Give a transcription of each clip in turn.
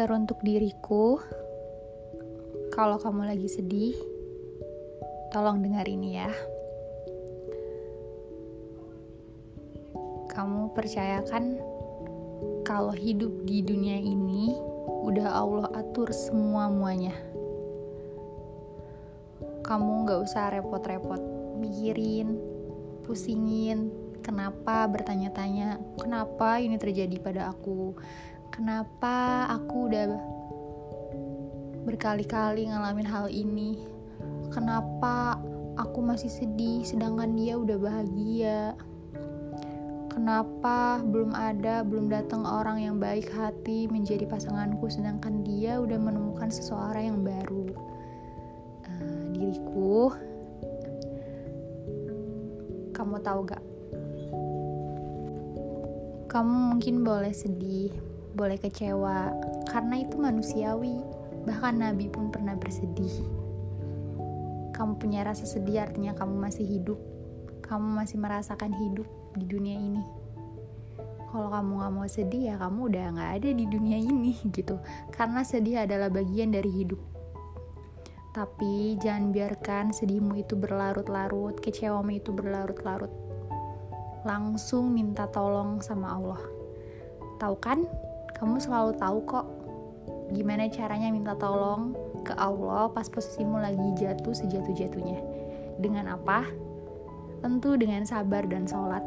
Teruntuk diriku, kalau kamu lagi sedih, tolong dengar ini ya. Kamu percayakan kalau hidup di dunia ini udah Allah atur semua-muanya. Kamu gak usah repot-repot mikirin, pusingin, kenapa bertanya-tanya, kenapa ini terjadi pada aku, kenapa aku udah berkali-kali ngalamin hal ini? Kenapa aku masih sedih sedangkan dia udah bahagia? Kenapa belum ada belum datang orang yang baik hati menjadi pasanganku sedangkan dia udah menemukan seseorang yang baru? Uh, diriku kamu tahu gak? Kamu mungkin boleh sedih boleh kecewa, karena itu manusiawi. Bahkan Nabi pun pernah bersedih. Kamu punya rasa sedih artinya kamu masih hidup. Kamu masih merasakan hidup di dunia ini. Kalau kamu gak mau sedih ya kamu udah gak ada di dunia ini gitu. Karena sedih adalah bagian dari hidup. Tapi jangan biarkan sedihmu itu berlarut-larut, kecewamu itu berlarut-larut. Langsung minta tolong sama Allah. Tahu kan? Kamu selalu tahu kok gimana caranya minta tolong ke Allah pas posisimu lagi jatuh sejatuh-jatuhnya. Dengan apa? Tentu dengan sabar dan sholat.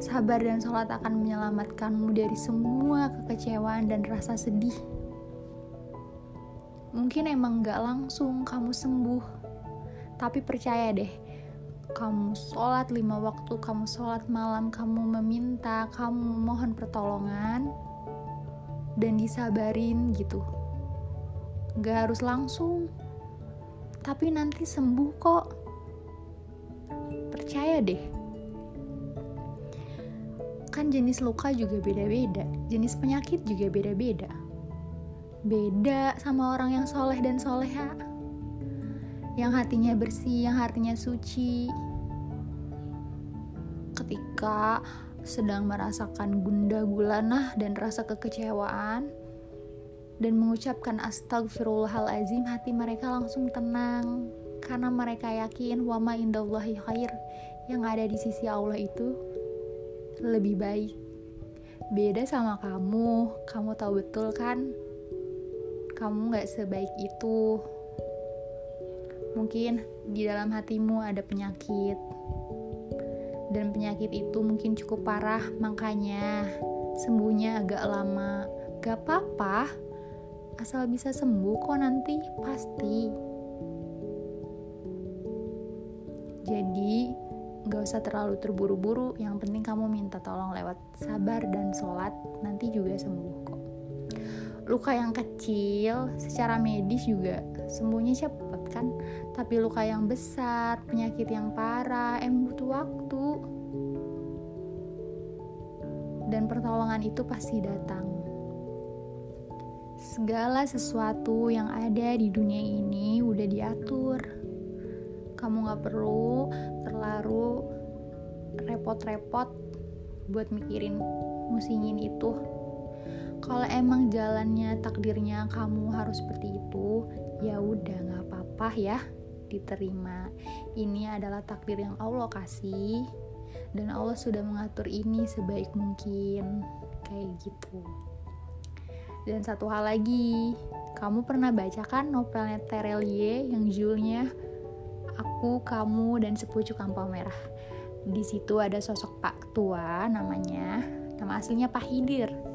Sabar dan sholat akan menyelamatkanmu dari semua kekecewaan dan rasa sedih. Mungkin emang gak langsung kamu sembuh, tapi percaya deh, kamu sholat lima waktu, kamu sholat malam, kamu meminta, kamu mohon pertolongan, dan disabarin gitu. Gak harus langsung, tapi nanti sembuh kok. Percaya deh. Kan jenis luka juga beda-beda, jenis penyakit juga beda-beda. Beda sama orang yang soleh dan soleha yang hatinya bersih, yang hatinya suci. Ketika sedang merasakan gunda gulana dan rasa kekecewaan dan mengucapkan astagfirullahalazim, hati mereka langsung tenang karena mereka yakin wama indallahi khair yang ada di sisi Allah itu lebih baik. Beda sama kamu, kamu tahu betul kan? Kamu gak sebaik itu Mungkin di dalam hatimu ada penyakit, dan penyakit itu mungkin cukup parah, makanya sembuhnya agak lama. Gak apa-apa, asal bisa sembuh kok nanti, pasti. Jadi, gak usah terlalu terburu-buru, yang penting kamu minta tolong lewat sabar dan sholat, nanti juga sembuh kok. Luka yang kecil, secara medis juga sembuhnya cepat kan. Tapi luka yang besar penyakit yang parah em butuh waktu. Dan pertolongan itu pasti datang. Segala sesuatu yang ada di dunia ini udah diatur. Kamu gak perlu terlalu repot-repot buat mikirin musingin itu kalau emang jalannya takdirnya kamu harus seperti itu ya udah nggak apa-apa ya diterima. Ini adalah takdir yang Allah kasih dan Allah sudah mengatur ini sebaik mungkin kayak gitu. Dan satu hal lagi kamu pernah baca kan novelnya Terelie yang judulnya Aku, Kamu, dan Sepucuk Kampung Merah? Di situ ada sosok Pak Tua namanya nama aslinya Pak Hidir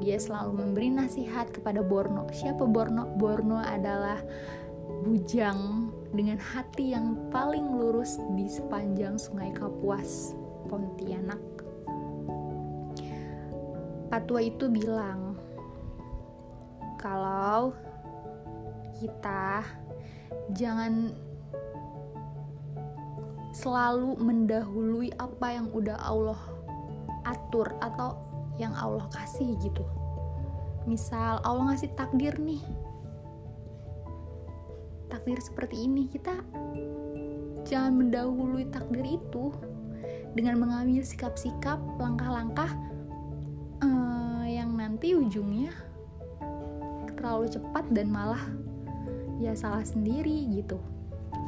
dia selalu memberi nasihat kepada Borno. Siapa Borno? Borno adalah bujang dengan hati yang paling lurus di sepanjang Sungai Kapuas, Pontianak. Patua itu bilang, kalau kita jangan selalu mendahului apa yang udah Allah atur atau yang Allah kasih gitu. Misal Allah ngasih takdir nih. Takdir seperti ini kita jangan mendahului takdir itu dengan mengambil sikap-sikap langkah-langkah uh, yang nanti ujungnya terlalu cepat dan malah ya salah sendiri gitu.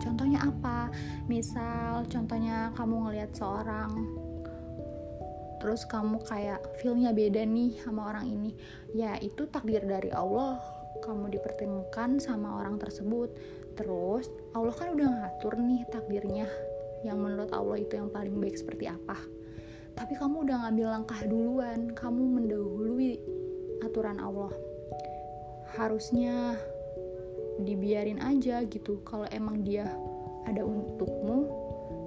Contohnya apa? Misal contohnya kamu ngelihat seorang terus kamu kayak feelnya beda nih sama orang ini. Ya itu takdir dari Allah. Kamu dipertemukan sama orang tersebut. Terus Allah kan udah ngatur nih takdirnya. Yang menurut Allah itu yang paling baik seperti apa. Tapi kamu udah ngambil langkah duluan. Kamu mendahului aturan Allah. Harusnya dibiarin aja gitu. Kalau emang dia ada untukmu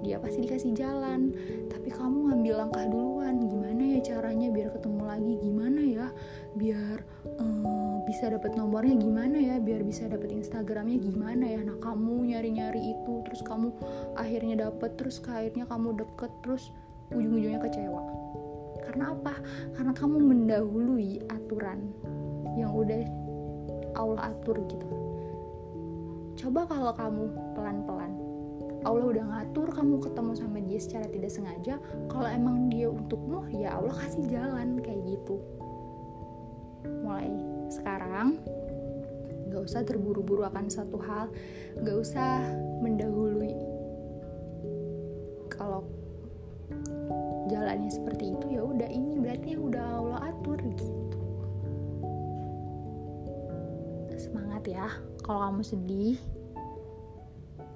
dia pasti dikasih jalan. Tapi kamu ngambil langkah duluan. Gimana ya caranya biar ketemu lagi? Gimana ya biar uh, bisa dapat nomornya? Gimana ya biar bisa dapat instagramnya? Gimana ya? Nah kamu nyari nyari itu terus kamu akhirnya dapet terus akhirnya kamu deket terus ujung-ujungnya kecewa. Karena apa? Karena kamu mendahului aturan yang udah Allah atur gitu. Coba kalau kamu pelan-pelan Allah udah ngatur kamu ketemu sama dia secara tidak sengaja kalau emang dia untukmu ya Allah kasih jalan kayak gitu. Mulai sekarang gak usah terburu-buru akan satu hal. Gak usah mendahului kalau jalannya seperti itu ya udah ini berarti yang udah Allah atur gitu. Semangat ya kalau kamu sedih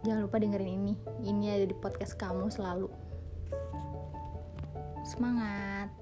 jangan lupa dengerin ini. Ini ada di podcast kamu selalu. Semangat